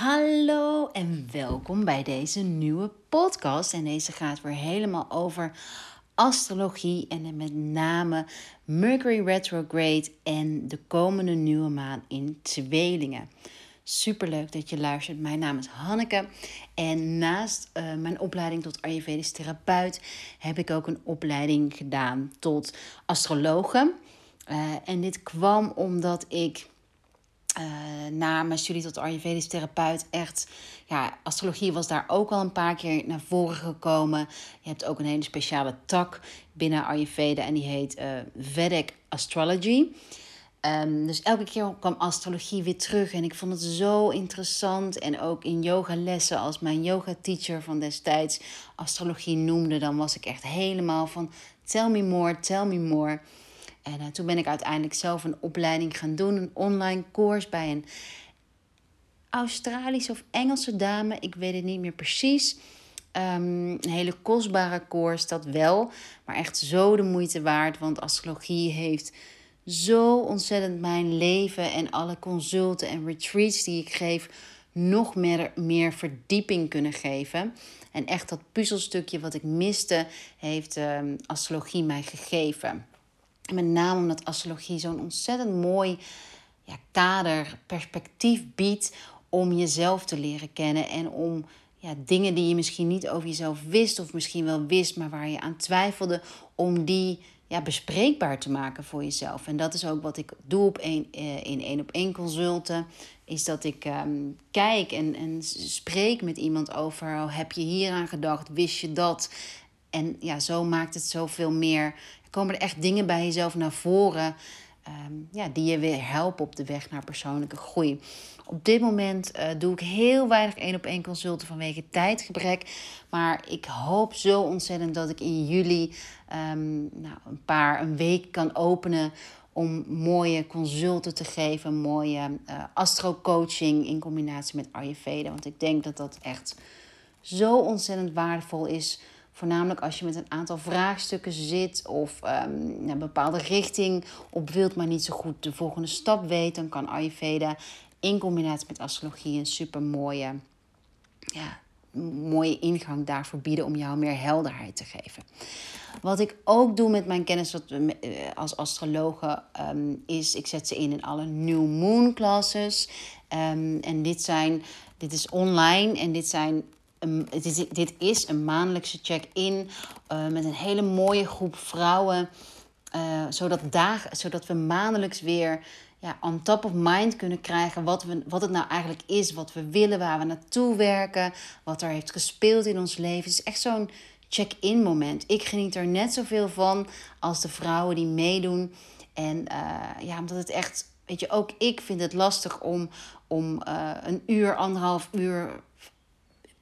Hallo en welkom bij deze nieuwe podcast. En deze gaat weer helemaal over astrologie en met name Mercury retrograde en de komende nieuwe maan in tweelingen. Superleuk dat je luistert. Mijn naam is Hanneke en naast uh, mijn opleiding tot Ayurvedisch therapeut heb ik ook een opleiding gedaan tot astrologe. Uh, en dit kwam omdat ik uh, na mijn studie tot Ayurvedisch therapeut echt, ja, astrologie was daar ook al een paar keer naar voren gekomen. Je hebt ook een hele speciale tak binnen Ayurveda en die heet uh, Vedic Astrology. Um, dus elke keer kwam astrologie weer terug en ik vond het zo interessant. En ook in yogalessen, als mijn yoga teacher van destijds astrologie noemde, dan was ik echt helemaal van tell me more, tell me more. En uh, toen ben ik uiteindelijk zelf een opleiding gaan doen, een online course bij een Australische of Engelse dame. Ik weet het niet meer precies. Um, een hele kostbare course, dat wel. Maar echt zo de moeite waard. Want astrologie heeft zo ontzettend mijn leven en alle consulten en retreats die ik geef nog meer, meer verdieping kunnen geven. En echt dat puzzelstukje wat ik miste, heeft um, astrologie mij gegeven. Met name omdat astrologie zo'n ontzettend mooi ja, kader, perspectief biedt om jezelf te leren kennen en om ja, dingen die je misschien niet over jezelf wist of misschien wel wist, maar waar je aan twijfelde, om die ja, bespreekbaar te maken voor jezelf. En dat is ook wat ik doe op een, eh, in één op één consulten. Is dat ik um, kijk en, en spreek met iemand over. Oh, heb je hier aan gedacht? Wist je dat? En ja, zo maakt het zoveel meer komen er echt dingen bij jezelf naar voren. Um, ja, die je weer helpen op de weg naar persoonlijke groei. Op dit moment uh, doe ik heel weinig één op één consulten vanwege tijdgebrek. Maar ik hoop zo ontzettend dat ik in juli um, nou, een paar een week kan openen om mooie consulten te geven, mooie uh, astro-coaching in combinatie met Ayurveda. Want ik denk dat dat echt zo ontzettend waardevol is Voornamelijk als je met een aantal vraagstukken zit of um, een bepaalde richting op wilt, maar niet zo goed de volgende stap weet, dan kan Ayurveda in combinatie met astrologie een super mooie, ja, mooie ingang daarvoor bieden om jou meer helderheid te geven. Wat ik ook doe met mijn kennis eh, als astrologe um, is, ik zet ze in in alle New Moon classes. Um, en dit zijn, dit is online en dit zijn dit, is, dit is een maandelijkse check-in uh, met een hele mooie groep vrouwen. Uh, zodat, dagen, zodat we maandelijks weer ja, on top of mind kunnen krijgen wat, we, wat het nou eigenlijk is, wat we willen, waar we naartoe werken, wat er heeft gespeeld in ons leven. Het is echt zo'n check-in moment. Ik geniet er net zoveel van als de vrouwen die meedoen. En uh, ja, omdat het echt, weet je, ook ik vind het lastig om, om een uur, anderhalf uur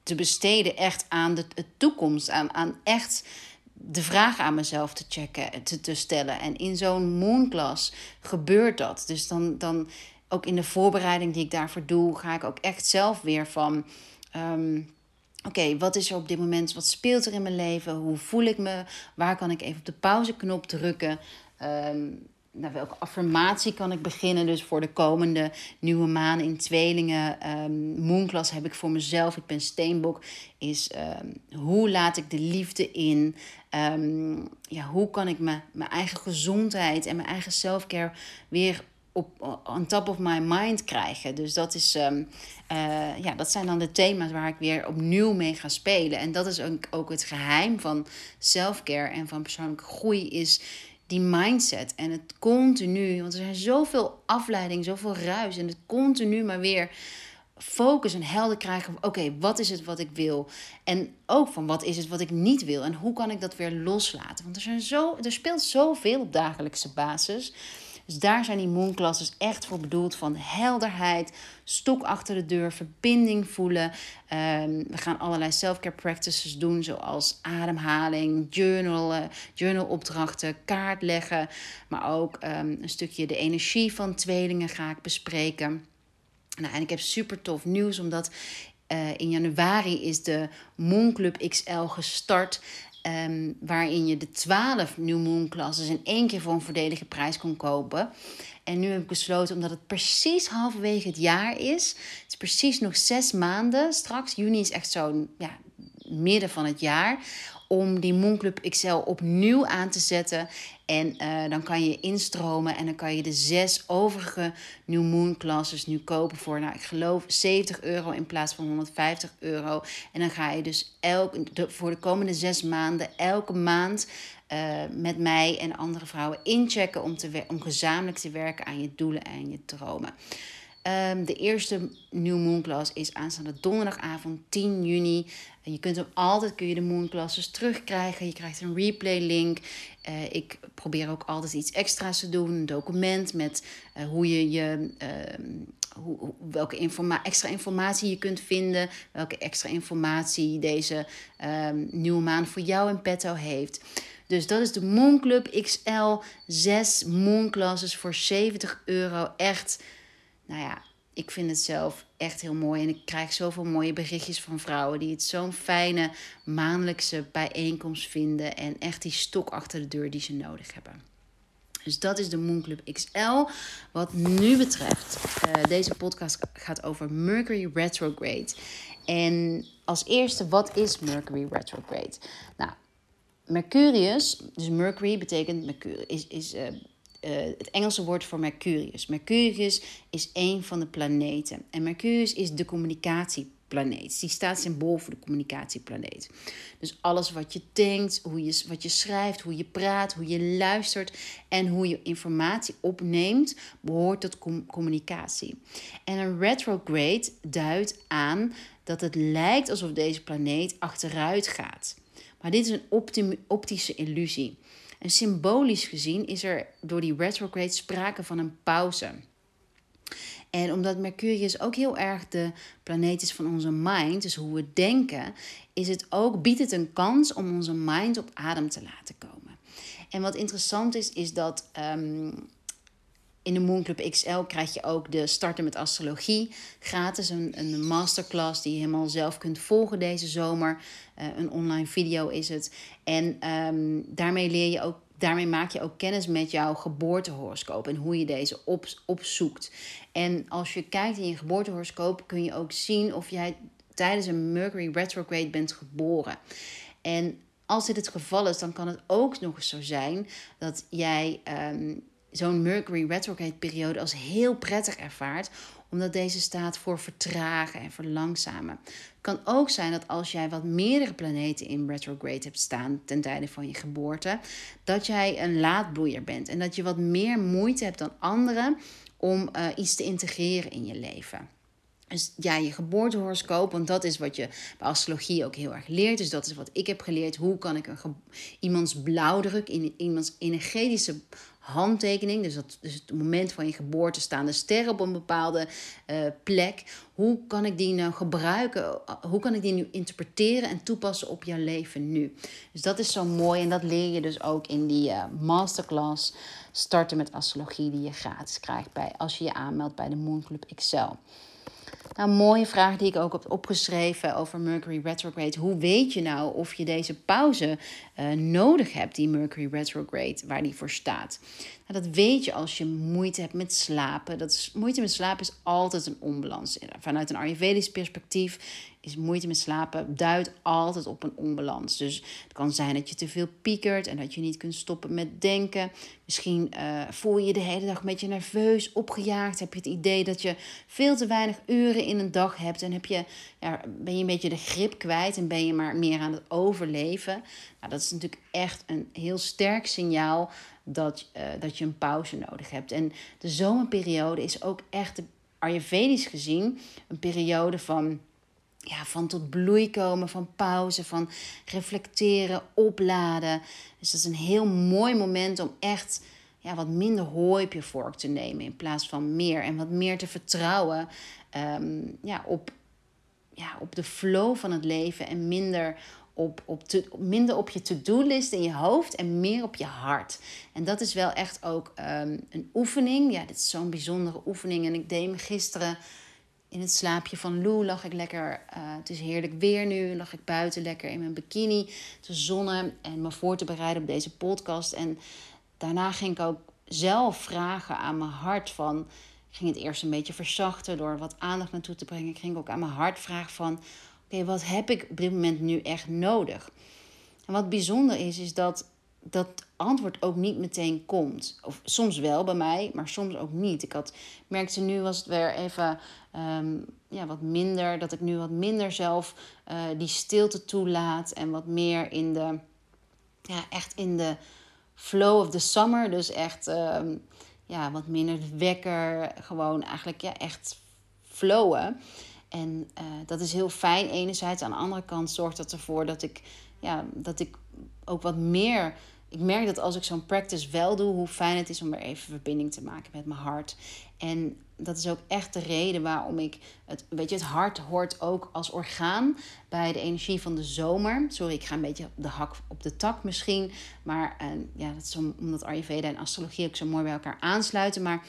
te besteden echt aan de, toekomst, aan, aan echt de vraag aan mezelf te checken, te, te stellen. En in zo'n moonclass gebeurt dat. Dus dan, dan ook in de voorbereiding die ik daarvoor doe, ga ik ook echt zelf weer van. Ehm, oké, wat is er op dit moment? Wat speelt er in mijn leven? Hoe voel ik me? Waar kan ik even op de pauzeknop drukken? Um, nou, welke affirmatie kan ik beginnen? Dus voor de komende nieuwe maan in tweelingen. Um, heb ik voor mezelf. Ik ben steenbok. Is um, hoe laat ik de liefde in? Um, ja, hoe kan ik me, mijn eigen gezondheid en mijn eigen selfcare weer op on top of my mind krijgen? Dus dat, is, uh, ja, dat zijn dan de thema's waar ik weer opnieuw mee ga spelen. En dat is ook, ook het geheim van selfcare en van persoonlijke groei. Is die mindset en het continu, want er zijn zoveel afleiding, zoveel ruis en het continu maar weer focus en helder krijgen oké, wat is het wat ik wil? En ook van wat is het wat ik niet wil? En hoe kan ik dat weer loslaten? Want er, zijn zo, er speelt zoveel op dagelijkse basis. Dus daar zijn die moonclasses echt voor bedoeld van helderheid, stok achter de deur, verbinding voelen. Um, we gaan allerlei self-care practices doen, zoals ademhaling, journalen, journalopdrachten, kaart leggen. Maar ook um, een stukje de energie van tweelingen ga ik bespreken. Nou, en ik heb super tof nieuws, omdat uh, in januari is de Moonclub XL gestart. Um, waarin je de 12 New Moon classes in één keer voor een voordelige prijs kon kopen. En nu heb ik besloten, omdat het precies halverwege het jaar is. Het is precies nog zes maanden. Straks, juni is echt zo'n ja, midden van het jaar om die Moonclub XL opnieuw aan te zetten. En uh, dan kan je instromen en dan kan je de zes overige New Moon classes nu kopen voor, nou, ik geloof 70 euro in plaats van 150 euro. En dan ga je dus elk, voor de komende zes maanden, elke maand uh, met mij en andere vrouwen inchecken om, te, om gezamenlijk te werken aan je doelen en je dromen. Um, de eerste New Moon Class is aanstaande donderdagavond 10 juni. Je kunt hem altijd kun je de Moon Classes terugkrijgen. Je krijgt een replay link. Uh, ik probeer ook altijd iets extra's te doen. Een document met uh, hoe je je. Uh, hoe, welke extra informatie je kunt vinden. Welke extra informatie deze um, nieuwe maan voor jou in petto heeft. Dus dat is de Moon Club XL. 6 Moon Classes voor 70 euro. Echt nou ja, ik vind het zelf echt heel mooi. En ik krijg zoveel mooie berichtjes van vrouwen die het zo'n fijne maandelijkse bijeenkomst vinden. En echt die stok achter de deur die ze nodig hebben. Dus dat is de Moon Club XL. Wat nu betreft, uh, deze podcast gaat over Mercury retrograde. En als eerste, wat is Mercury retrograde? Nou, Mercurius, dus Mercury betekent Mercury, is, is uh, uh, het Engelse woord voor Mercurius. Mercurius is een van de planeten. En Mercurius is de communicatieplaneet. Die staat symbool voor de communicatieplaneet. Dus alles wat je denkt, hoe je, wat je schrijft, hoe je praat, hoe je luistert en hoe je informatie opneemt, behoort tot communicatie. En een retrograde duidt aan dat het lijkt alsof deze planeet achteruit gaat. Maar dit is een optische illusie. En symbolisch gezien is er door die retrograde sprake van een pauze. En omdat Mercurius ook heel erg de planeet is van onze mind, dus hoe we denken, is het ook, biedt het een kans om onze mind op adem te laten komen. En wat interessant is, is dat um, in de Moon Club XL krijg je ook de starten met astrologie. Gratis een, een masterclass die je helemaal zelf kunt volgen deze zomer. Uh, een online video is het. En um, daarmee leer je ook daarmee maak je ook kennis met jouw geboortehoroscoop en hoe je deze op, opzoekt. En als je kijkt in je geboortehoroscoop kun je ook zien of jij tijdens een Mercury retrograde bent geboren. En als dit het geval is, dan kan het ook nog eens zo zijn dat jij um, zo'n Mercury retrograde periode als heel prettig ervaart, omdat deze staat voor vertragen en verlangzamen. Het kan ook zijn dat als jij wat meerdere planeten in retrograde hebt staan ten tijde van je geboorte, dat jij een laadbloeier bent en dat je wat meer moeite hebt dan anderen om uh, iets te integreren in je leven. Dus ja, je geboortehoroscoop, want dat is wat je bij astrologie ook heel erg leert. Dus dat is wat ik heb geleerd. Hoe kan ik een iemands blauwdruk, in iemands energetische handtekening, dus, dat, dus het moment van je geboorte staan de sterren op een bepaalde uh, plek. Hoe kan ik die nou gebruiken? Hoe kan ik die nu interpreteren en toepassen op jouw leven nu? Dus dat is zo mooi en dat leer je dus ook in die uh, masterclass starten met astrologie die je gratis krijgt bij, als je je aanmeldt bij de Moon Club Excel. Nou, een mooie vraag die ik ook heb opgeschreven over Mercury retrograde. Hoe weet je nou of je deze pauze uh, nodig hebt, die Mercury retrograde, waar die voor staat? Nou, dat weet je als je moeite hebt met slapen. Dat is, moeite met slapen is altijd een onbalans. Vanuit een Ayurvedisch perspectief moeite met slapen duidt altijd op een onbalans. Dus het kan zijn dat je te veel piekert en dat je niet kunt stoppen met denken. Misschien uh, voel je je de hele dag een beetje nerveus, opgejaagd. Heb je het idee dat je veel te weinig uren in een dag hebt. En heb je, ja, ben je een beetje de grip kwijt en ben je maar meer aan het overleven. Nou, dat is natuurlijk echt een heel sterk signaal dat, uh, dat je een pauze nodig hebt. En de zomerperiode is ook echt, Ayurvedisch gezien, een periode van ja, van tot bloei komen, van pauze, van reflecteren, opladen. Dus dat is een heel mooi moment om echt ja, wat minder hooi op je vork te nemen in plaats van meer. En wat meer te vertrouwen um, ja, op, ja, op de flow van het leven en minder op, op te, minder op je to-do-list in je hoofd en meer op je hart. En dat is wel echt ook um, een oefening. Ja, dit is zo'n bijzondere oefening. En ik deed me gisteren in het slaapje van Lou lag ik lekker. Uh, het is heerlijk weer nu. Lag ik buiten lekker in mijn bikini te zonnen en me voor te bereiden op deze podcast. En daarna ging ik ook zelf vragen aan mijn hart van. Ging het eerst een beetje verzachten door wat aandacht naartoe te brengen. Ik ging ook aan mijn hart vragen van... Oké, wat heb ik op dit moment nu echt nodig? En wat bijzonder is, is dat dat antwoord ook niet meteen komt. Of soms wel bij mij, maar soms ook niet. Ik had, merkte nu was het weer even ehm, ja, wat minder. Dat ik nu wat minder zelf uh, die stilte toelaat. En wat meer in de, ja, echt in de flow of the summer. Dus echt ehm, ja, wat minder wekker. Gewoon eigenlijk ja, echt flowen. En uh, dat is heel fijn enerzijds. Aan de andere kant zorgt dat ervoor dat ik, ja, dat ik ook wat meer ik merk dat als ik zo'n practice wel doe, hoe fijn het is om er even verbinding te maken met mijn hart. En dat is ook echt de reden waarom ik het. Weet je, het hart hoort ook als orgaan bij de energie van de zomer. Sorry, ik ga een beetje op de hak op de tak misschien. Maar uh, ja, dat is omdat Ayurveda en astrologie ook zo mooi bij elkaar aansluiten. Maar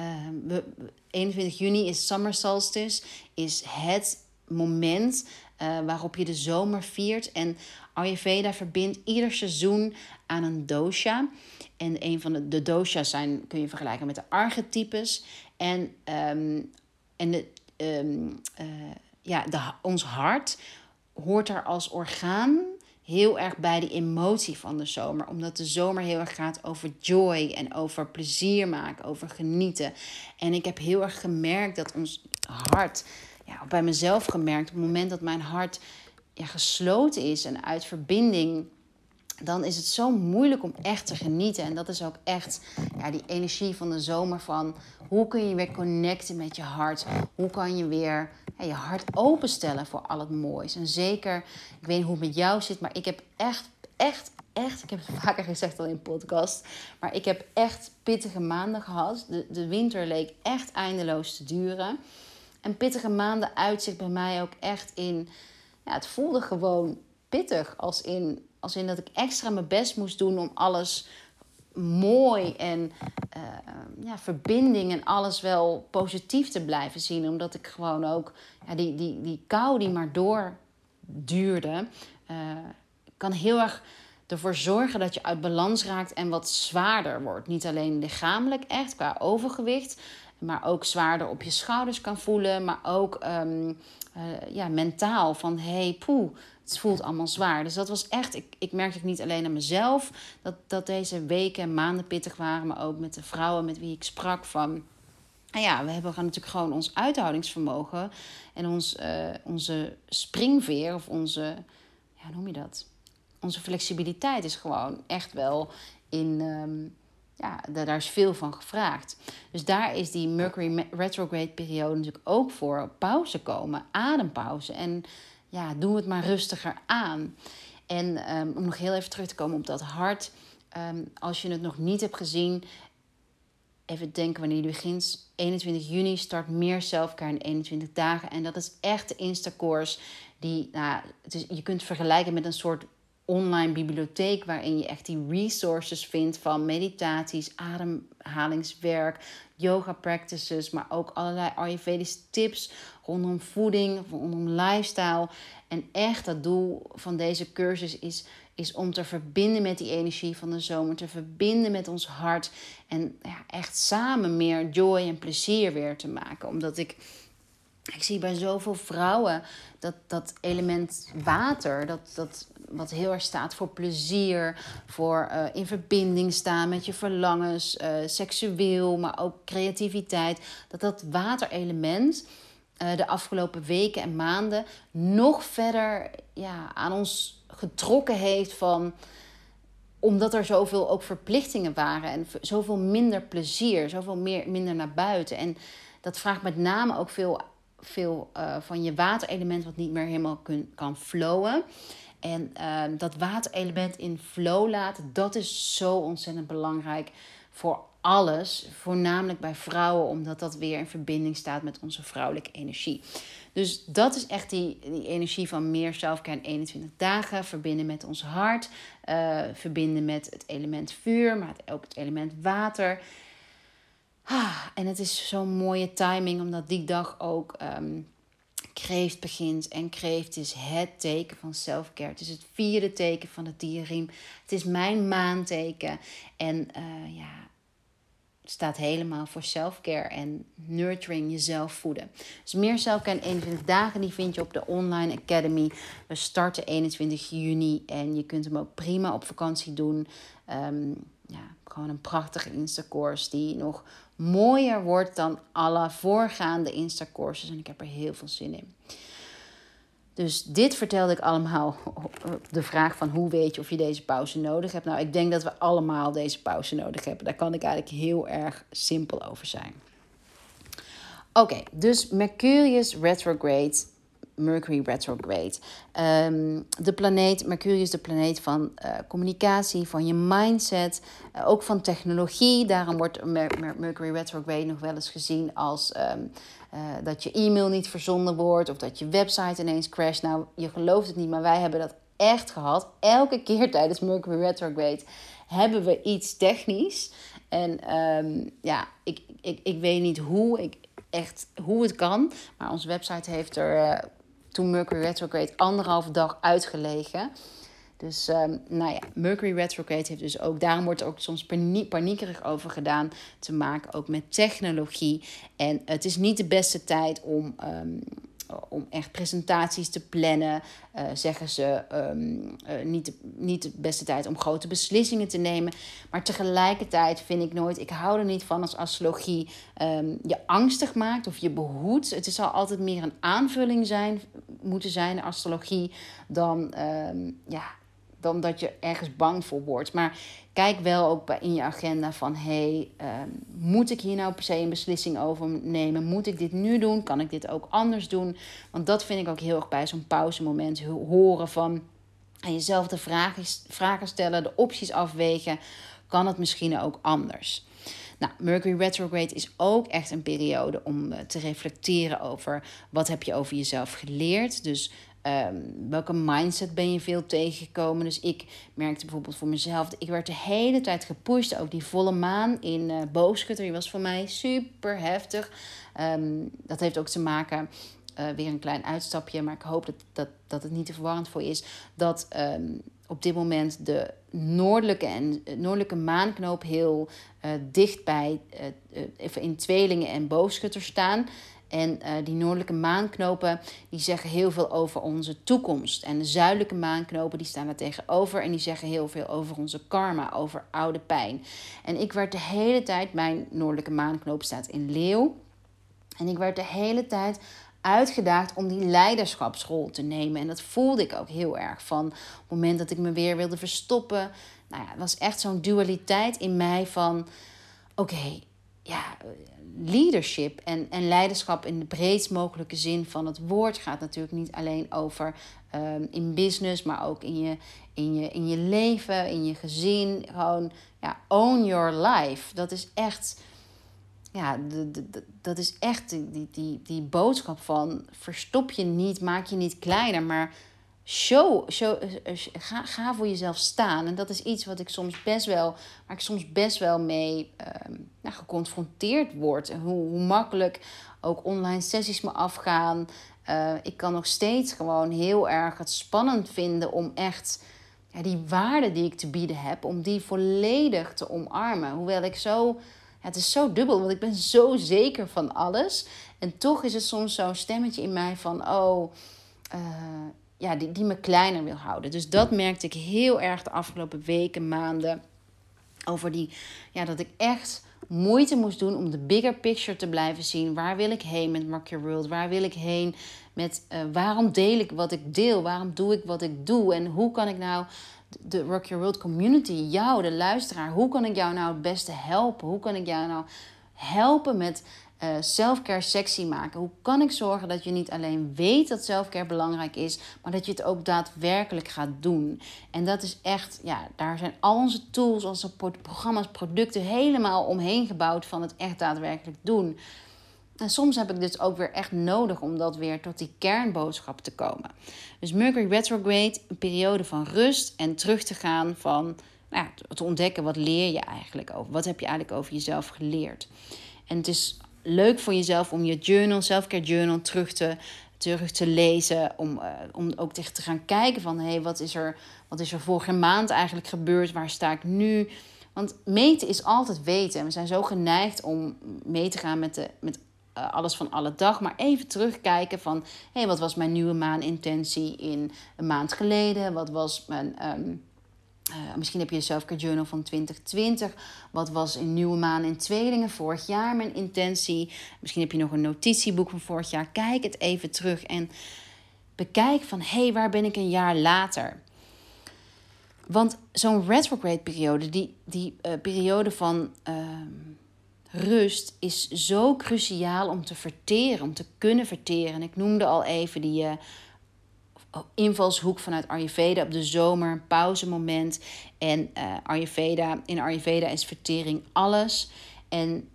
uh, we, 21 juni is summer solstice, is het moment uh, waarop je de zomer viert. En Ayurveda verbindt ieder seizoen aan een dosha. En een van de, de dosha's zijn, kun je vergelijken met de archetypes. En, um, en de, um, uh, ja, de, ons hart hoort er als orgaan heel erg bij de emotie van de zomer. Omdat de zomer heel erg gaat over joy en over plezier maken, over genieten. En ik heb heel erg gemerkt dat ons hart, ja, bij mezelf gemerkt, op het moment dat mijn hart ja, gesloten is en uit verbinding, dan is het zo moeilijk om echt te genieten. En dat is ook echt ja, die energie van de zomer van hoe kun je weer connecten met je hart? Hoe kan je weer je hart openstellen voor al het moois? En zeker, ik weet niet hoe het met jou zit, maar ik heb echt, echt, echt, ik heb het vaker gezegd al in podcast, maar ik heb echt pittige maanden gehad. De, de winter leek echt eindeloos te duren. En pittige maanden uitzicht bij mij ook echt in ja, het voelde gewoon pittig. Als in, als in dat ik extra mijn best moest doen om alles mooi en uh, ja, verbinding en alles wel positief te blijven zien. Omdat ik gewoon ook ja, die, die, die kou die maar doorduurde, uh, kan heel erg ervoor zorgen dat je uit balans raakt en wat zwaarder wordt. Niet alleen lichamelijk echt qua overgewicht, maar ook zwaarder op je schouders kan voelen, maar ook uh, ja, mentaal van hey, poeh, het voelt allemaal zwaar. Dus dat was echt, ik, ik merkte het niet alleen aan mezelf, dat, dat deze weken en maanden pittig waren, maar ook met de vrouwen met wie ik sprak van. Nou ja, we hebben natuurlijk gewoon ons uithoudingsvermogen en ons, uh, onze springveer of onze, ja, noem je dat? Onze flexibiliteit is gewoon echt wel in, um, ja, daar is veel van gevraagd. Dus daar is die Mercury retrograde periode natuurlijk ook voor. Pauze komen, adempauze. En ja, doe het maar rustiger aan. En um, om nog heel even terug te komen op dat hart. Um, als je het nog niet hebt gezien, even denken wanneer je begint. 21 juni start meer zelfcare in 21 dagen. En dat is echt de Insta-course die, nou, het is, je kunt vergelijken met een soort online bibliotheek waarin je echt die resources vindt van meditaties, ademhalingswerk, yoga practices, maar ook allerlei Ayurvedische tips rondom voeding, rondom lifestyle. En echt het doel van deze cursus is, is om te verbinden met die energie van de zomer, te verbinden met ons hart en ja, echt samen meer joy en plezier weer te maken. Omdat ik ik zie bij zoveel vrouwen dat dat element water, dat, dat wat heel erg staat voor plezier, voor uh, in verbinding staan met je verlangens, uh, seksueel, maar ook creativiteit, dat dat waterelement uh, de afgelopen weken en maanden nog verder ja, aan ons getrokken heeft van omdat er zoveel ook verplichtingen waren en zoveel minder plezier, zoveel meer, minder naar buiten. En dat vraagt met name ook veel veel uh, van je waterelement wat niet meer helemaal kun, kan flowen. En uh, dat waterelement in flow laten, dat is zo ontzettend belangrijk voor alles. Voornamelijk bij vrouwen, omdat dat weer in verbinding staat met onze vrouwelijke energie. Dus dat is echt die, die energie van meer zelfkern 21 dagen. Verbinden met ons hart. Uh, verbinden met het element vuur, maar ook het element water. Ah, en het is zo'n mooie timing, omdat die dag ook um, kreeft begint. En kreeft is het teken van selfcare. Het is het vierde teken van het dierriem. Het is mijn maanteken. En uh, ja, staat helemaal voor selfcare en nurturing, jezelf voeden. Dus meer selfcare in 21 dagen, die vind je op de Online Academy. We starten 21 juni en je kunt hem ook prima op vakantie doen. Um, ja, gewoon een prachtige Insta-course die nog mooier wordt dan alle voorgaande Insta-courses. En ik heb er heel veel zin in. Dus dit vertelde ik allemaal op de vraag van hoe weet je of je deze pauze nodig hebt. Nou, ik denk dat we allemaal deze pauze nodig hebben. Daar kan ik eigenlijk heel erg simpel over zijn. Oké, dus Mercurius retrograde Mercury retrograde. Um, de planeet, Mercurius, de planeet van uh, communicatie, van je mindset, uh, ook van technologie. Daarom wordt Mer Mercury retrograde nog wel eens gezien als um, uh, dat je e-mail niet verzonden wordt of dat je website ineens crasht. Nou, je gelooft het niet, maar wij hebben dat echt gehad. Elke keer tijdens Mercury retrograde hebben we iets technisch. En um, ja, ik, ik, ik weet niet hoe, ik, echt hoe het kan. Maar onze website heeft er toen Mercury retrograde anderhalve dag uitgelegen. Dus um, nou ja, Mercury retrograde heeft dus ook, daarom wordt er ook soms paniekerig over gedaan, te maken ook met technologie. En het is niet de beste tijd om um, om echt presentaties te plannen, uh, zeggen ze um, uh, niet, de, niet de beste tijd om grote beslissingen te nemen. Maar tegelijkertijd vind ik nooit, ik hou er niet van als astrologie um, je angstig maakt of je behoedt. Het zal altijd meer een aanvulling zijn, moeten zijn, astrologie, dan um, ja, dan dat je ergens bang voor wordt. Maar kijk wel ook in je agenda van... hey, uh, moet ik hier nou per se een beslissing over nemen? Moet ik dit nu doen? Kan ik dit ook anders doen? Want dat vind ik ook heel erg bij zo'n pauzemoment horen van... en jezelf de vragen, vragen stellen, de opties afwegen. Kan het misschien ook anders? Nou, Mercury retrograde is ook echt een periode om uh, te reflecteren over wat heb je over jezelf geleerd. Dus Um, welke mindset ben je veel tegengekomen? Dus ik merkte bijvoorbeeld voor mezelf, ik werd de hele tijd gepusht. Ook die volle maan in uh, Boogschutter, die was voor mij super heftig. Um, dat heeft ook te maken, uh, weer een klein uitstapje, maar ik hoop dat, dat, dat het niet te verwarrend voor is. Dat um, op dit moment de noordelijke en noordelijke maanknoop heel dicht bij even in tweelingen en boogschutter staan. En uh, die noordelijke maanknopen die zeggen heel veel over onze toekomst. En de zuidelijke maanknopen die staan er tegenover en die zeggen heel veel over onze karma, over oude pijn. En ik werd de hele tijd, mijn noordelijke maanknoop staat in leeuw. En ik werd de hele tijd uitgedaagd om die leiderschapsrol te nemen. En dat voelde ik ook heel erg van het moment dat ik me weer wilde verstoppen. Nou ja, het was echt zo'n dualiteit in mij van... Oké, ja, leadership en, en leiderschap in de breedst mogelijke zin van het woord gaat natuurlijk niet alleen over um, in business, maar ook in je, in, je, in je leven, in je gezin. Gewoon, ja, own your life. Dat is echt, ja, dat is echt die, die, die boodschap van verstop je niet, maak je niet kleiner, maar show, show eh, eh, ga, ga voor jezelf staan. En dat is iets wat ik soms best wel, waar ik soms best wel mee uh, nou, geconfronteerd word. Hoe, hoe makkelijk ook online sessies me afgaan. Uh, ik kan nog steeds gewoon heel erg het spannend vinden om echt ja, die waarde die ik te bieden heb, om die volledig te omarmen. Hoewel ik zo, het is zo dubbel, want ik ben zo zeker van alles. En toch is het soms zo'n stemmetje in mij van, oh, ja, die, die me kleiner wil houden. Dus dat merkte ik heel erg de afgelopen weken, maanden. Over die, ja, dat ik echt moeite moest doen om de bigger picture te blijven zien. Waar wil ik heen met Mark Your World? Waar wil ik heen met uh, waarom deel ik wat ik deel? Waarom doe ik wat ik doe? En hoe kan ik nou de Rock Your World community, jou, de luisteraar, hoe kan ik jou nou het beste helpen? Hoe kan ik jou nou helpen met uh, selfcare sexy maken? Hoe kan ik zorgen dat je niet alleen weet dat selfcare belangrijk is, maar dat je het ook daadwerkelijk gaat doen? En dat is echt, ja, daar zijn al onze tools, onze programma's, producten helemaal omheen gebouwd van het echt daadwerkelijk doen. En soms heb ik dus ook weer echt nodig om dat weer tot die kernboodschap te komen. Dus Mercury retrograde, een periode van rust en terug te gaan van nou te ontdekken wat leer je eigenlijk over. Wat heb je eigenlijk over jezelf geleerd? En het is leuk voor jezelf om je journal, selfcare journal, terug te, terug te lezen. Om, uh, om ook te gaan kijken van, hé, hey, wat, is er, wat is er vorige maand eigenlijk gebeurd? Waar sta ik nu? Want meten is altijd weten. En we zijn zo geneigd om mee te gaan met, de, met uh, alles van alle dag. Maar even terugkijken van... hé, hey, wat was mijn nieuwe maanintentie in een maand geleden? Wat was mijn... Um, uh, misschien heb je de Selfcare Journal van 2020. Wat was in nieuwe maan in tweelingen vorig jaar mijn intentie? Misschien heb je nog een notitieboek van vorig jaar. Kijk het even terug en bekijk van... hé, hey, waar ben ik een jaar later? Want zo'n retrograde periode, die, die uh, periode van... Uh, rust is zo cruciaal om te verteren, om te kunnen verteren. En ik noemde al even die uh, invalshoek vanuit Ayurveda op de zomer, een pauzemoment. En uh, Ayurveda, in Ayurveda is vertering alles. En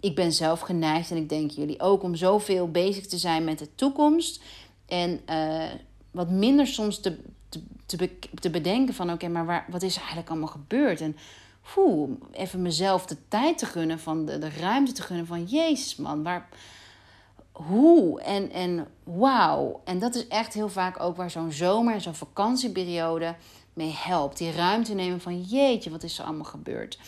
ik ben zelf geneigd, en ik denk jullie ook, om zoveel bezig te zijn met de toekomst. En uh, wat minder soms te, te, te, bedenken van, oké, maar waar, wat is eigenlijk allemaal gebeurd? En Oeh, even mezelf de tijd te gunnen, van de, de ruimte te gunnen van Jezus man, waar, hoe en, en wauw. En dat is echt heel vaak ook waar zo'n zomer en zo'n vakantieperiode mee helpt. Die ruimte nemen van jeetje, wat is er allemaal gebeurd?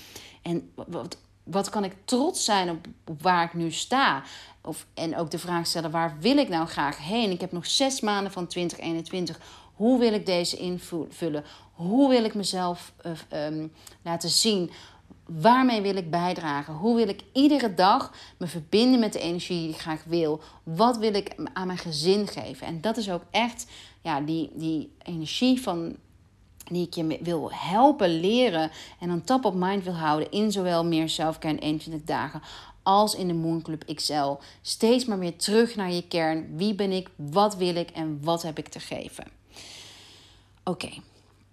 En wat, wat kan ik trots zijn op, waar ik nu sta? Of, en ook de vraag stellen, waar wil ik nou graag heen? Ik heb nog zes maanden van 2021. Hoe wil ik deze invullen? Hoe wil ik mezelf uh, laten zien? Waarmee wil ik bijdragen? Hoe wil ik iedere dag me verbinden met de energie die ik graag wil? Wat wil ik aan mijn gezin geven? En dat is ook echt ja, die, die energie van die ik je wil helpen leren en aan top of mind wil houden in zowel meer zelfcare in 21 dagen als in de Moon Club XL. Steeds maar weer terug naar je kern. Wie ben ik? Wat wil ik? En wat heb ik te geven? Oké,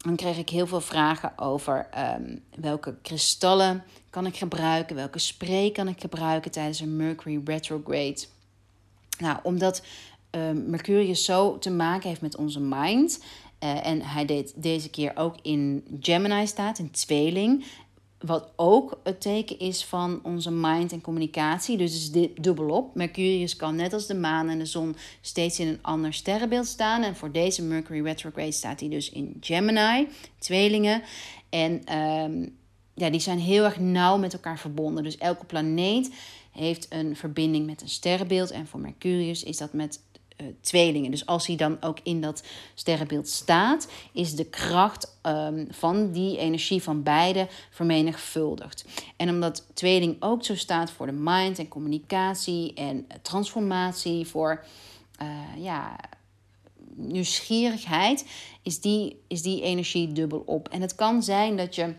dan kreeg ik heel veel vragen over um, welke kristallen kan ik gebruiken, welke spray kan ik gebruiken tijdens een Mercury retrograde. Nou, omdat um, Mercurius zo te maken heeft met onze mind. Uh, en hij deed deze keer ook in Gemini staat, in tweeling. Wat ook het teken is van onze mind en communicatie. Dus is dit dubbelop. Mercurius kan net als de maan en de zon steeds in een ander sterrenbeeld staan. En voor deze Mercury retrograde staat hij dus in Gemini, tweelingen. En um, ja, die zijn heel erg nauw met elkaar verbonden. Dus elke planeet heeft een verbinding met een sterrenbeeld. En voor Mercurius is dat met uh, tweelingen. Dus als hij dan ook in dat sterrenbeeld staat, is de kracht um, van die energie van beide vermenigvuldigd. En omdat tweeling ook zo staat voor de mind en communicatie en transformatie, voor uh, ja, nieuwsgierigheid, is die, is die energie dubbel op. En het kan zijn dat je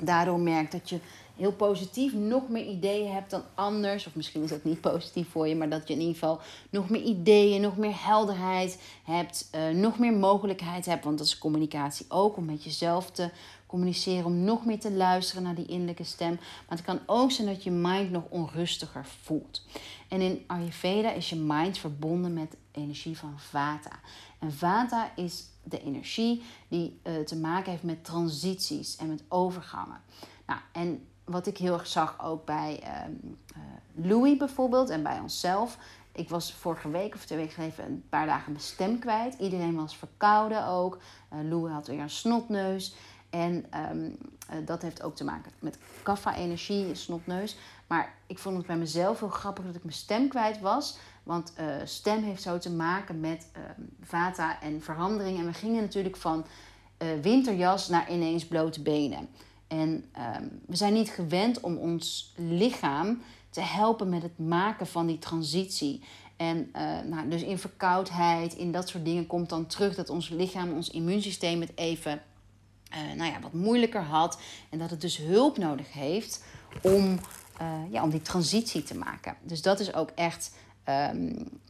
daardoor merkt dat je heel positief nog meer ideeën hebt dan anders. Of misschien is dat niet positief voor je, maar dat je in ieder geval nog meer ideeën, nog meer helderheid hebt, uh, nog meer mogelijkheid hebt. Want dat is communicatie ook, om met jezelf te communiceren, om nog meer te luisteren naar die innerlijke stem. Maar het kan ook zijn dat je mind nog onrustiger voelt. En in Ayurveda is je mind verbonden met energie van Vata. En Vata is de energie die uh, te maken heeft met transities en met overgangen. Nou, en wat ik heel erg zag ook bij um, Louis bijvoorbeeld en bij onszelf. Ik was vorige week of twee weken geleden een paar dagen mijn stem kwijt. Iedereen was verkouden ook. Uh, Louis had weer een snotneus. En um, uh, dat heeft ook te maken met kaffa-energie, snotneus. Maar ik vond het bij mezelf heel grappig dat ik mijn stem kwijt was. Want stem heeft zo te maken met uh, vata en verandering. En we gingen natuurlijk van winterjas naar ineens blote benen. En um, we zijn niet gewend om ons lichaam te helpen met het maken van die transitie. En uh, nou, dus in verkoudheid, in dat soort dingen komt dan terug dat ons lichaam, ons immuunsysteem het even uh, nou ja, wat moeilijker had. En dat het dus hulp nodig heeft om, uh, ja, om die transitie te maken. Dus dat is ook echt, um,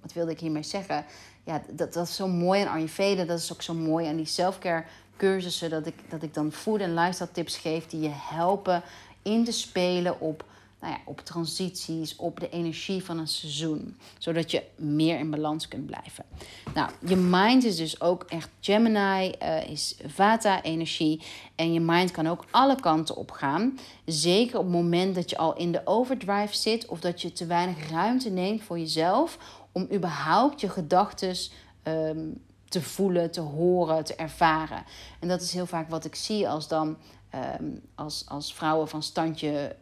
wat wilde ik hiermee zeggen? Ja, dat, dat is zo mooi aan Ayurveda. Dat is ook zo mooi aan die selfcare cursussen dat ik, dat ik dan food en lifestyle tips geef die je helpen in te spelen op nou ja, op transities, op de energie van een seizoen. Zodat je meer in balans kunt blijven. Nou, je mind is dus ook echt Gemini, uh, is Vata-energie. En je mind kan ook alle kanten op gaan. Zeker op het moment dat je al in de overdrive zit of dat je te weinig ruimte neemt voor jezelf om überhaupt je gedachten ehm, te voelen, te horen, te ervaren. En dat is heel vaak wat ik zie als dan ehm, als, als vrouwen van standje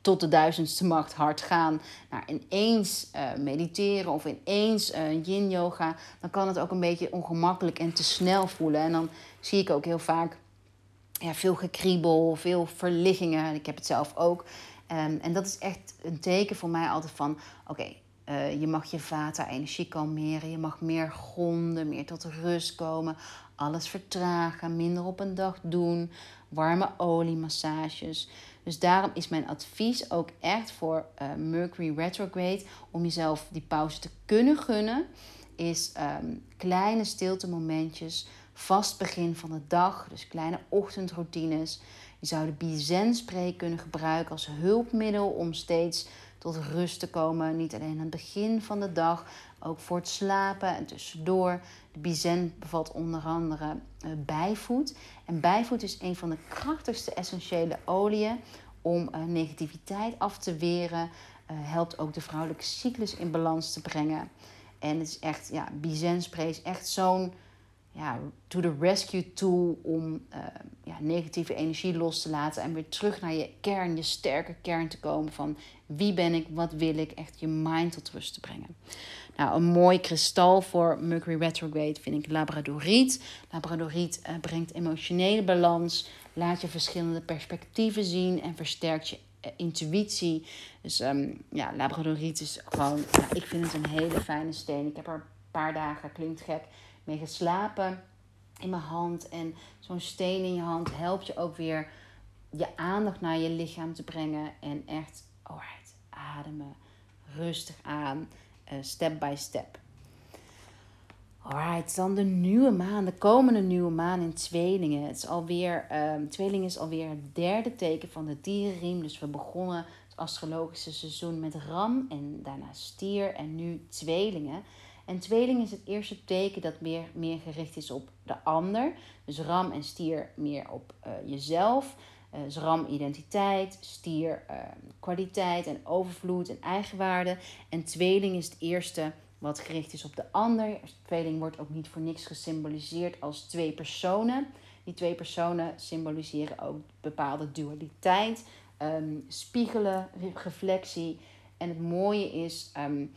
tot de duizendste macht hard gaan, naar ineens uh, mediteren of ineens uh, yin yoga, dan kan het ook een beetje ongemakkelijk en te snel voelen. En dan zie ik ook heel vaak ja, veel gekriebel, veel verliggingen. Ik heb het zelf ook. Um, en dat is echt een teken voor mij altijd van: oké, uh, je mag je vata-energie kalmeren. Je mag meer gronden, meer tot rust komen. Alles vertragen, minder op een dag doen. Warme oliemassages. Dus daarom is mijn advies ook echt voor uh, Mercury retrograde om jezelf die pauze te kunnen gunnen, is um, kleine stilte momentjes, vast begin van de dag, dus kleine ochtendroutines. Je zou de Bizen-spray kunnen gebruiken als hulpmiddel om steeds tot rust te komen. Niet alleen aan het begin van de dag, ook voor het slapen en tussendoor. De Bizen bevat onder andere uh, bijvoed. En bijvoed is een van de krachtigste essentiële oliën om uh, negativiteit af te weren. Uh, helpt ook de vrouwelijke cyclus in balans te brengen. En het is echt, ja, Bizen spray is echt zo'n ja, to the rescue tool om uh, ja, negatieve energie los te laten en weer terug naar je kern, je sterke kern te komen van wie ben ik, wat wil ik, echt je mind tot rust te brengen. Nou, een mooi kristal voor Mercury retrograde vind ik Labradoriet. Labradoriet uh, brengt emotionele balans, laat je verschillende perspectieven zien en versterkt je uh, intuïtie. Dus um, ja, Labradoriet is gewoon, ik vind het een hele fijne steen. Ik heb er een paar dagen, klinkt gek, mee geslapen in mijn hand. En zo'n steen in je hand helpt je ook weer je aandacht naar je lichaam te brengen. En echt, alright, ademen, rustig aan, uh, step by step. Alright, dan de nieuwe maan, de komende nieuwe maan in tweelingen. Het is alweer, um, tweelingen is alweer het derde teken van de dierenriem. Dus we begonnen het astrologische seizoen met ram en daarna stier en nu tweelingen. En tweeling is het eerste teken dat meer, meer gericht is op de ander. Dus ram en stier meer op uh, jezelf. Uh, dus ram identiteit, stier uh, kwaliteit en overvloed en eigenwaarde. En tweeling is het eerste wat gericht is op de ander. Tweeling wordt ook niet voor niks gesymboliseerd als twee personen. Die twee personen symboliseren ook bepaalde dualiteit, um, spiegelen, reflectie. En het mooie is, um,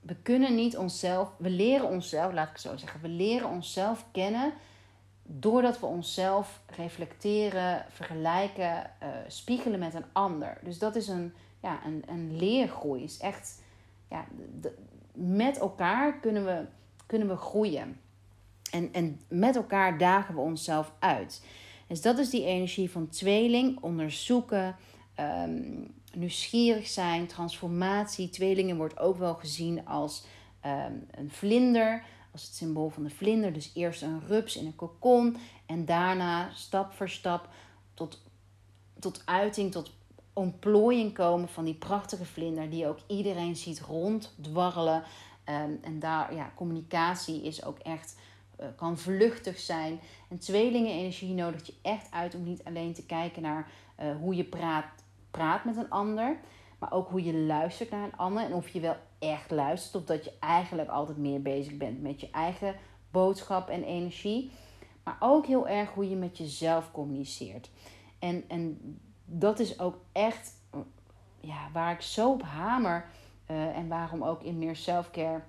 we kunnen niet onszelf, we leren onszelf, laat ik zo zeggen, we leren onszelf kennen doordat we onszelf reflecteren, vergelijken, uh, spiegelen met een ander. Dus dat is een, ja, een, een leergroei. Is echt, ja, met elkaar kunnen we, kunnen we groeien. En, en met elkaar dagen we onszelf uit. Dus dat is die energie van tweeling, onderzoeken, um, nieuwsgierig zijn, transformatie. Tweelingen wordt ook wel gezien als um, een vlinder, als het symbool van de vlinder. Dus eerst een rups in een kokon en daarna stap voor stap tot, tot uiting, tot ontplooiing komen van die prachtige vlinder die ook iedereen ziet ronddwarrelen. Um, en daar, ja, communicatie is ook echt, uh, kan vluchtig zijn. En tweelingen-energie nodigt je echt uit om niet alleen te kijken naar uh, hoe je praat praat met een ander. Maar ook hoe je luistert naar een ander. En of je wel echt luistert. Of dat je eigenlijk altijd meer bezig bent met je eigen boodschap en energie. Maar ook heel erg hoe je met jezelf communiceert. En, en dat is ook echt ja, waar ik zo op hamer. Uh, en waarom ook in meer selfcare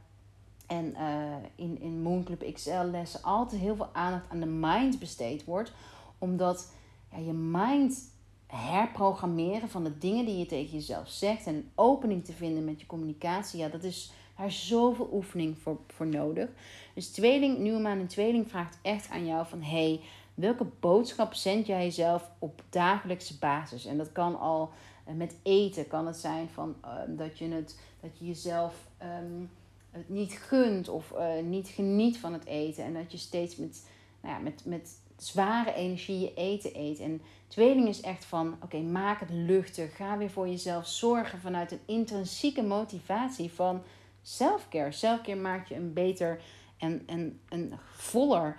en uh, in, in Moonclub XL lessen altijd heel veel aandacht aan de mind besteed wordt. Omdat ja, je mind herprogrammeren van de dingen die je tegen jezelf zegt en opening te vinden met je communicatie, ja, dat is daar zoveel oefening voor, voor nodig. Dus tweeling, nieuwe maan en tweeling vraagt echt aan jou van hey, welke boodschap zend jij jezelf op dagelijkse basis? En dat kan al uh, met eten, kan het zijn van uh, dat je het, dat je jezelf um, het niet gunt of uh, niet geniet van het eten en dat je steeds met, nou ja, met, met zware energie je eten eet. En tweeling is echt van, oké, maak het luchtig. Ga weer voor jezelf zorgen vanuit een intrinsieke motivatie van selfcare. Selfcare maakt je een beter en, en een voller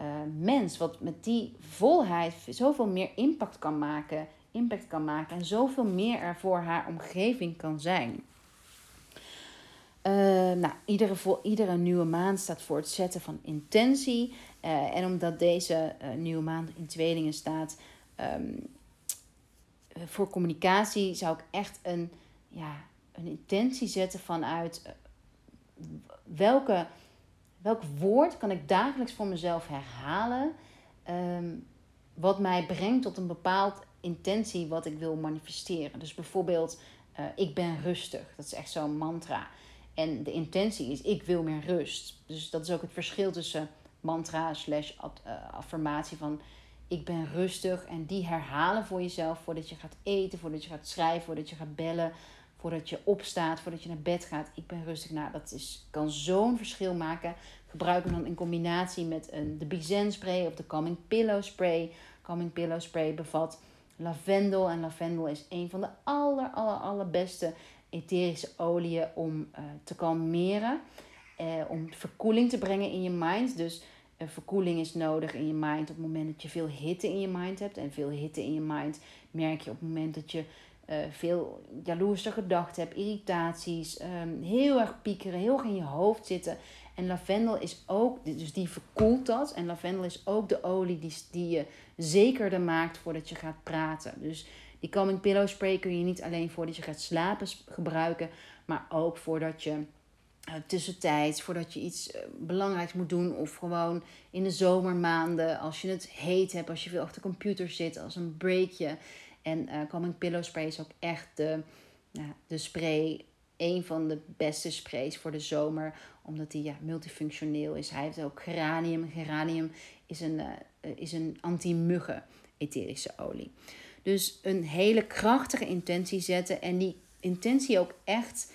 uh, mens. Wat met die volheid zoveel meer impact kan maken. Impact kan maken en zoveel meer er voor haar omgeving kan zijn. Uh, nou, iedere, iedere nieuwe maand staat voor het zetten van intentie. Uh, en omdat deze nieuwe maand in tweelingen staat um, voor communicatie, zou ik echt een, ja, een intentie zetten vanuit welke, welk woord kan ik dagelijks voor mezelf herhalen. Um, wat mij brengt tot een bepaald intentie wat ik wil manifesteren. Dus bijvoorbeeld, ik ben rustig. Dat is echt zo'n mantra. En de intentie is, ik wil meer rust. Dus dat is ook het verschil tussen mantra slash eh, affirmatie van ik ben rustig. En die herhalen voor jezelf voordat je gaat eten, voordat je gaat schrijven, voordat je gaat bellen, voordat je opstaat, voordat je naar bed gaat. Ik ben rustig. Nou, dat is, kan zo'n verschil maken. Gebruik hem dan in combinatie met een, de Bizen spray of de Calming Pillow spray. Calming Pillow spray bevat lavendel. En lavendel is een van de aller, aller, allerbeste etherische oliën om uh, te kalmeren. Uh, om verkoeling te brengen in je mind. Dus verkoeling is nodig in je mind op het moment dat je veel hitte in je mind hebt. En veel hitte in je mind merk je op het moment dat je veel jaloerse gedachten hebt, irritaties, um, heel erg piekeren, heel erg in je hoofd zitten. En lavendel is ook, dus die verkoelt dat. En lavendel is ook de olie die, die je zekerder maakt voordat je gaat praten. Dus die calming pillow spray kun je niet alleen voordat je gaat slapen gebruiken, maar ook voordat je tussentijds, voordat je iets uh, belangrijks moet doen of gewoon in de zomermaanden, als je het heet hebt, als je veel achter de computer zit, als een breakje. En uh, calming pillow spray is ook echt de, de spray, een van de beste sprays voor de zomer, omdat die ja, multifunctioneel is. Hij heeft ook geranium. Geranium is een, is een anti-muggen etherische olie. Dus een hele krachtige intentie zetten en die intentie ook echt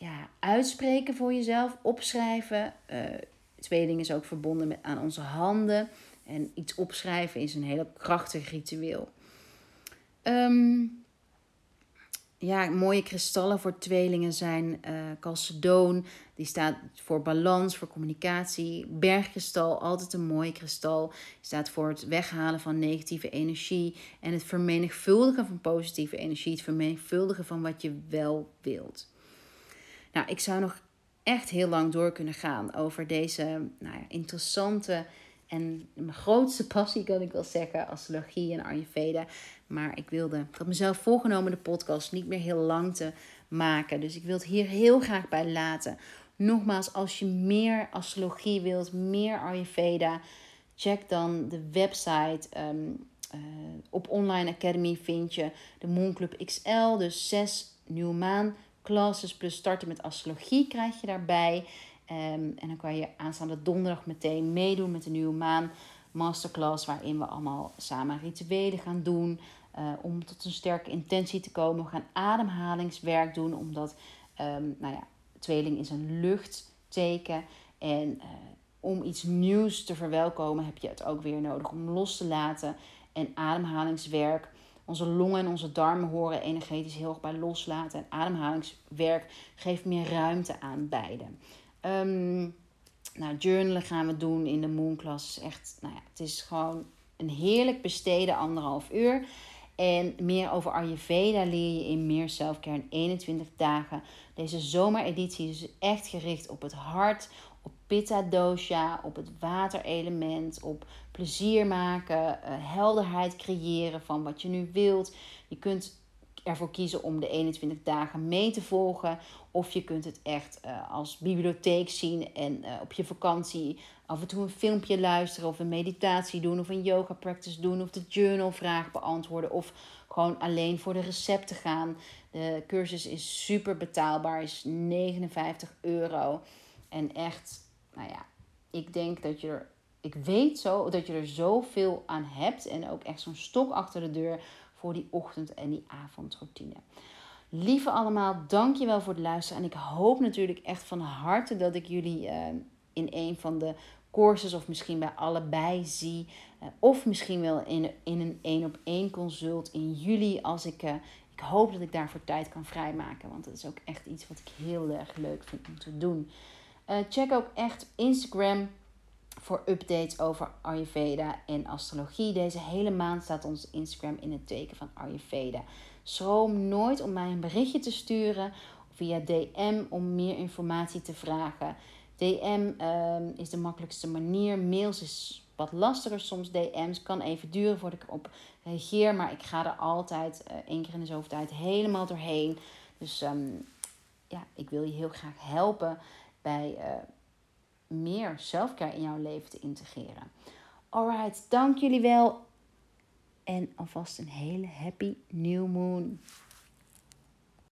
ja, uitspreken voor jezelf, opschrijven. Uh, is ook verbonden met, aan onze handen. En iets opschrijven is een heel krachtig ritueel. Um, ja, mooie kristallen voor tweelingen zijn uh. Die staat voor balans, voor communicatie. Bergkristal, altijd een mooi kristal. Die staat voor het weghalen van negatieve energie. En het vermenigvuldigen van positieve energie. Het vermenigvuldigen van wat je wel wilt. Nou, ik zou nog echt heel lang door kunnen gaan over deze nou ja, interessante en mijn grootste passie kan ik wel zeggen, astrologie en Ayurveda. Maar ik wilde, ik had mezelf voorgenomen de podcast niet meer heel lang te maken. Dus ik wil het hier heel graag bij laten. Nogmaals, als je meer astrologie wilt, meer Ayurveda, check dan de website. Um, uh, op Online Academy vind je de Moonclub XL, dus zes nieuwe maan classes plus starten met astrologie krijg je daarbij. Um, en dan kan je aanstaande donderdag meteen meedoen met de nieuwe maan masterclass, waarin we allemaal samen rituelen gaan doen. Uh, om tot een sterke intentie te komen. We gaan ademhalingswerk doen, omdat um, nou ja, tweeling is een luchtteken. En uh, om iets nieuws te verwelkomen heb je het ook weer nodig om los te laten. En ademhalingswerk. Onze longen en onze darmen horen energetisch heel erg bij loslaten. En ademhalingswerk geeft meer ruimte aan beide. Um, nou, journalen gaan we doen in de Moonclass. Echt, nou ja, het is gewoon een heerlijk besteden anderhalf uur. En meer over Ayurveda leer je in meer selfcare in 21 dagen. Deze zomereditie is echt gericht op het hart, pitta dosha, op het waterelement, op plezier maken, eh, helderheid creëren van wat je nu wilt. Je kunt ervoor kiezen om de 21 dagen mee te volgen. Of je kunt het echt uh, als bibliotheek zien en uh, op je vakantie af en toe een filmpje luisteren of een meditatie doen of een yoga practice doen of de journalvraag beantwoorden of gewoon alleen voor de recepten gaan. De cursus is super betaalbaar, is 59 euro. En echt, nou ja, ik denk dat je er, ik weet zo dat je er zoveel aan hebt en ook echt zo'n stok achter de deur voor die ochtend- en die avondroutine. Lieve allemaal, dankjewel voor het luisteren. En ik hoop natuurlijk echt van harte dat ik jullie uh, in een van de courses of misschien bij allebei zie. Uh, of misschien wel in, in een één op één consult in juli als ik... Uh, ik hoop dat ik daarvoor tijd kan vrijmaken. Want dat is ook echt iets wat ik heel erg leuk vind om te doen. Uh, check ook echt Instagram voor updates over Ayurveda en astrologie. Deze hele maand staat ons Instagram in het teken van Ayurveda. Schroom nooit om mij een berichtje te sturen via DM om meer informatie te vragen. DM ehm, is de makkelijkste manier. Mails is wat lastiger soms. DM's kan even duren voordat ik erop reageer. Maar ik ga er altijd uh, één keer in de zoveel tijd helemaal doorheen. Dus ehm, ja, ik wil je heel graag helpen bij uh, meer zelfcare in jouw leven te integreren. Alright, dank jullie wel. En alvast een hele happy new moon.